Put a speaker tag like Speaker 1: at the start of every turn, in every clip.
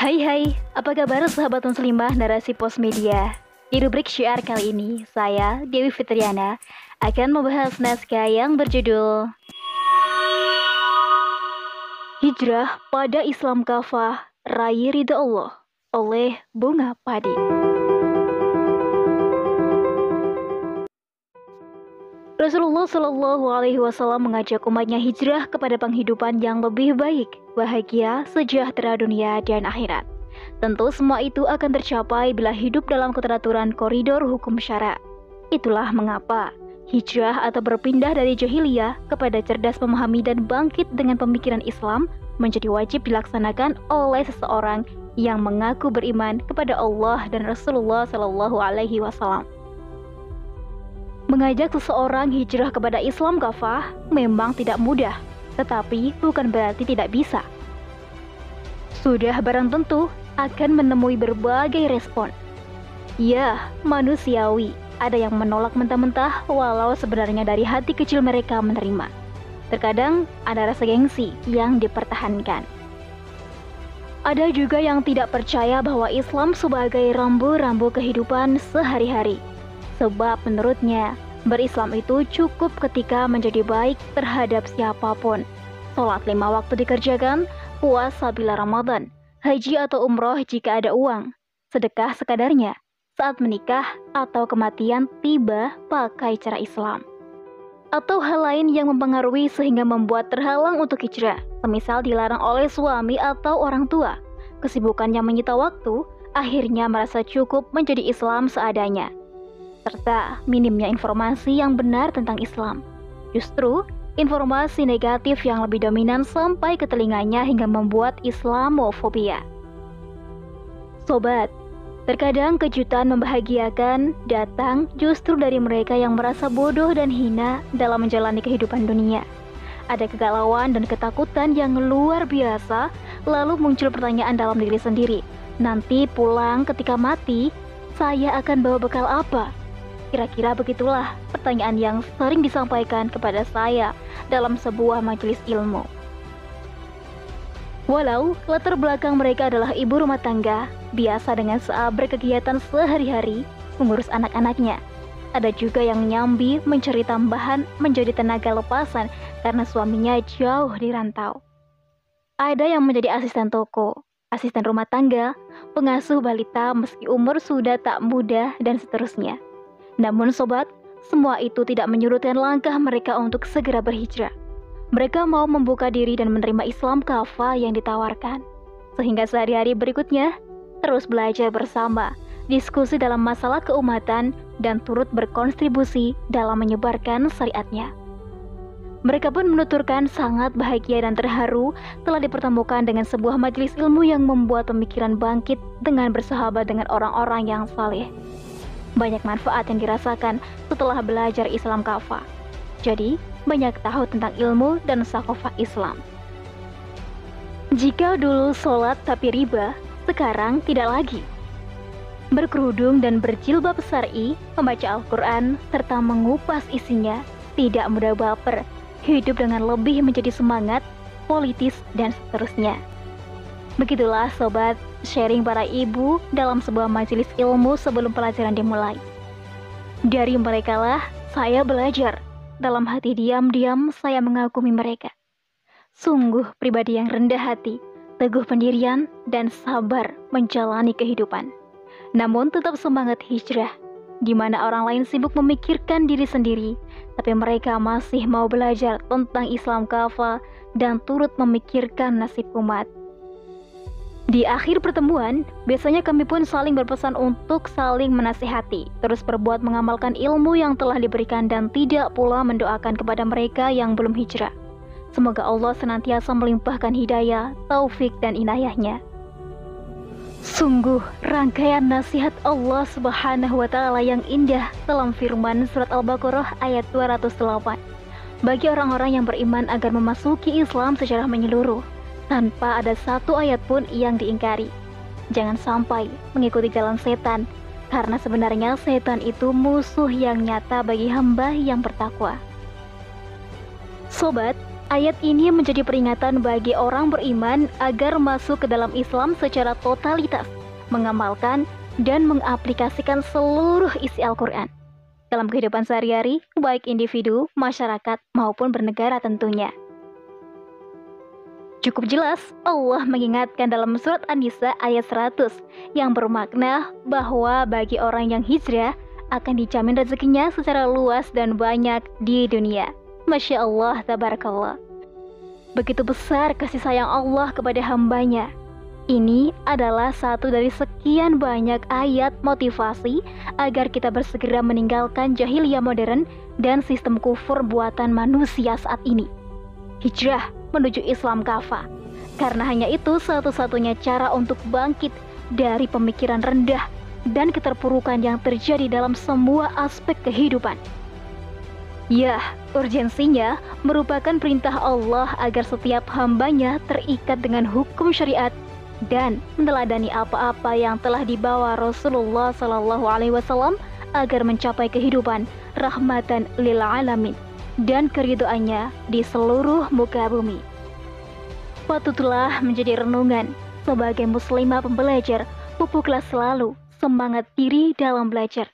Speaker 1: Hai hai, apa kabar sahabat muslimah narasi pos media? Di rubrik syiar kali ini, saya, Dewi Fitriana, akan membahas naskah yang berjudul Hijrah pada Islam Kafah, Rai Ridha Allah oleh Bunga Padi. Rasulullah Shallallahu Alaihi Wasallam mengajak umatnya hijrah kepada penghidupan yang lebih baik, bahagia, sejahtera dunia dan akhirat. Tentu semua itu akan tercapai bila hidup dalam keteraturan koridor hukum syara. Itulah mengapa hijrah atau berpindah dari jahiliyah kepada cerdas memahami dan bangkit dengan pemikiran Islam menjadi wajib dilaksanakan oleh seseorang yang mengaku beriman kepada Allah dan Rasulullah Shallallahu Alaihi Wasallam. Mengajak seseorang hijrah kepada Islam kafah memang tidak mudah, tetapi bukan berarti tidak bisa. Sudah barang tentu akan menemui berbagai respon. Ya, manusiawi, ada yang menolak mentah-mentah walau sebenarnya dari hati kecil mereka menerima. Terkadang ada rasa gengsi yang dipertahankan. Ada juga yang tidak percaya bahwa Islam sebagai rambu-rambu kehidupan sehari-hari sebab menurutnya berislam itu cukup ketika menjadi baik terhadap siapa pun. Sholat lima waktu dikerjakan, puasa bila Ramadan, haji atau umroh jika ada uang, sedekah sekadarnya, saat menikah atau kematian tiba pakai cara Islam. Atau hal lain yang mempengaruhi sehingga membuat terhalang untuk hijrah, semisal dilarang oleh suami atau orang tua. Kesibukan yang menyita waktu, akhirnya merasa cukup menjadi Islam seadanya serta minimnya informasi yang benar tentang Islam. Justru, informasi negatif yang lebih dominan sampai ke telinganya hingga membuat Islamofobia. Sobat, terkadang kejutan membahagiakan datang justru dari mereka yang merasa bodoh dan hina dalam menjalani kehidupan dunia. Ada kegalauan dan ketakutan yang luar biasa, lalu muncul pertanyaan dalam diri sendiri. Nanti pulang ketika mati, saya akan bawa bekal apa? Kira-kira begitulah pertanyaan yang sering disampaikan kepada saya dalam sebuah majelis ilmu. Walau latar belakang mereka adalah ibu rumah tangga, biasa dengan saat berkegiatan sehari-hari, mengurus anak-anaknya. Ada juga yang nyambi mencari tambahan menjadi tenaga lepasan karena suaminya jauh di rantau. Ada yang menjadi asisten toko, asisten rumah tangga, pengasuh balita meski umur sudah tak muda, dan seterusnya. Namun sobat, semua itu tidak menyurutkan langkah mereka untuk segera berhijrah. Mereka mau membuka diri dan menerima Islam kafah yang ditawarkan. Sehingga sehari-hari berikutnya, terus belajar bersama, diskusi dalam masalah keumatan, dan turut berkontribusi dalam menyebarkan syariatnya. Mereka pun menuturkan sangat bahagia dan terharu telah dipertemukan dengan sebuah majelis ilmu yang membuat pemikiran bangkit dengan bersahabat dengan orang-orang yang saleh banyak manfaat yang dirasakan setelah belajar Islam kafah. Jadi, banyak tahu tentang ilmu dan sakofah Islam. Jika dulu sholat tapi riba, sekarang tidak lagi. Berkerudung dan berjilbab syar'i, membaca Al-Quran, serta mengupas isinya, tidak mudah baper, hidup dengan lebih menjadi semangat, politis, dan seterusnya. Begitulah sobat sharing para ibu dalam sebuah majelis ilmu sebelum pelajaran dimulai. Dari mereka lah saya belajar. Dalam hati diam-diam saya mengagumi mereka. Sungguh pribadi yang rendah hati, teguh pendirian, dan sabar menjalani kehidupan. Namun tetap semangat hijrah, di mana orang lain sibuk memikirkan diri sendiri, tapi mereka masih mau belajar tentang Islam kafah dan turut memikirkan nasib umat. Di akhir pertemuan, biasanya kami pun saling berpesan untuk saling menasihati, terus berbuat mengamalkan ilmu yang telah diberikan dan tidak pula mendoakan kepada mereka yang belum hijrah. Semoga Allah senantiasa melimpahkan hidayah, taufik, dan inayahnya. Sungguh, rangkaian nasihat Allah Subhanahu wa Ta'ala yang indah dalam firman Surat Al-Baqarah ayat 208 bagi orang-orang yang beriman agar memasuki Islam secara menyeluruh tanpa ada satu ayat pun yang diingkari. Jangan sampai mengikuti jalan setan, karena sebenarnya setan itu musuh yang nyata bagi hamba yang bertakwa. Sobat, Ayat ini menjadi peringatan bagi orang beriman agar masuk ke dalam Islam secara totalitas, mengamalkan dan mengaplikasikan seluruh isi Al-Quran dalam kehidupan sehari-hari, baik individu, masyarakat, maupun bernegara tentunya. Cukup jelas, Allah mengingatkan dalam surat An-Nisa ayat 100 yang bermakna bahwa bagi orang yang hijrah akan dijamin rezekinya secara luas dan banyak di dunia. Masya Allah, tabarakallah. Begitu besar kasih sayang Allah kepada hambanya. Ini adalah satu dari sekian banyak ayat motivasi agar kita bersegera meninggalkan jahiliyah modern dan sistem kufur buatan manusia saat ini. Hijrah menuju Islam kafah. Karena hanya itu satu-satunya cara untuk bangkit dari pemikiran rendah dan keterpurukan yang terjadi dalam semua aspek kehidupan. Ya, urgensinya merupakan perintah Allah agar setiap hambanya terikat dengan hukum syariat dan meneladani apa-apa yang telah dibawa Rasulullah Sallallahu Alaihi Wasallam agar mencapai kehidupan rahmatan lil alamin dan keridoannya di seluruh muka bumi. Patutlah menjadi renungan sebagai muslimah pembelajar, pupuklah selalu semangat diri dalam belajar.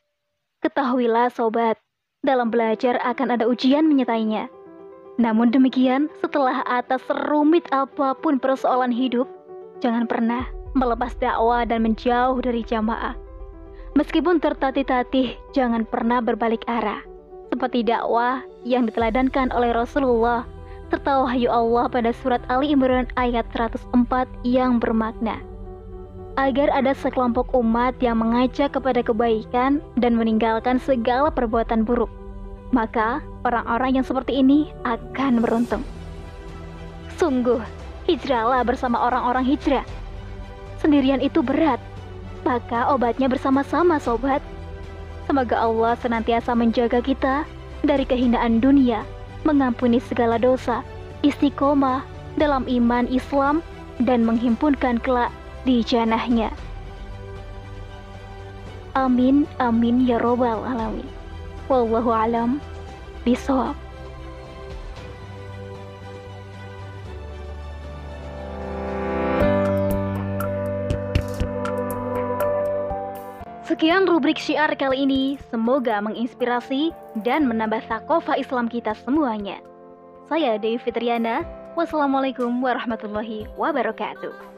Speaker 1: Ketahuilah sobat, dalam belajar akan ada ujian menyertainya. Namun demikian, setelah atas serumit apa pun persoalan hidup, jangan pernah melepas dakwah dan menjauh dari jamaah. Meskipun tertatih-tatih, jangan pernah berbalik arah. Seperti dakwah yang diteladankan oleh Rasulullah serta wahyu Allah pada surat Ali Imran ayat 104 yang bermakna agar ada sekelompok umat yang mengajak kepada kebaikan dan meninggalkan segala perbuatan buruk. Maka orang-orang yang seperti ini akan beruntung. Sungguh, hijrahlah bersama orang-orang hijrah. Sendirian itu berat, maka obatnya bersama-sama sobat. Semoga Allah senantiasa menjaga kita dari kehinaan dunia, mengampuni segala dosa, istiqomah dalam iman Islam, dan menghimpunkan kelak di janahnya. Amin, amin ya robbal alamin. Wallahu alam bisawab. Sekian rubrik syiar kali ini, semoga menginspirasi dan menambah takofa Islam kita semuanya. Saya Dewi Fitriana, wassalamualaikum warahmatullahi wabarakatuh.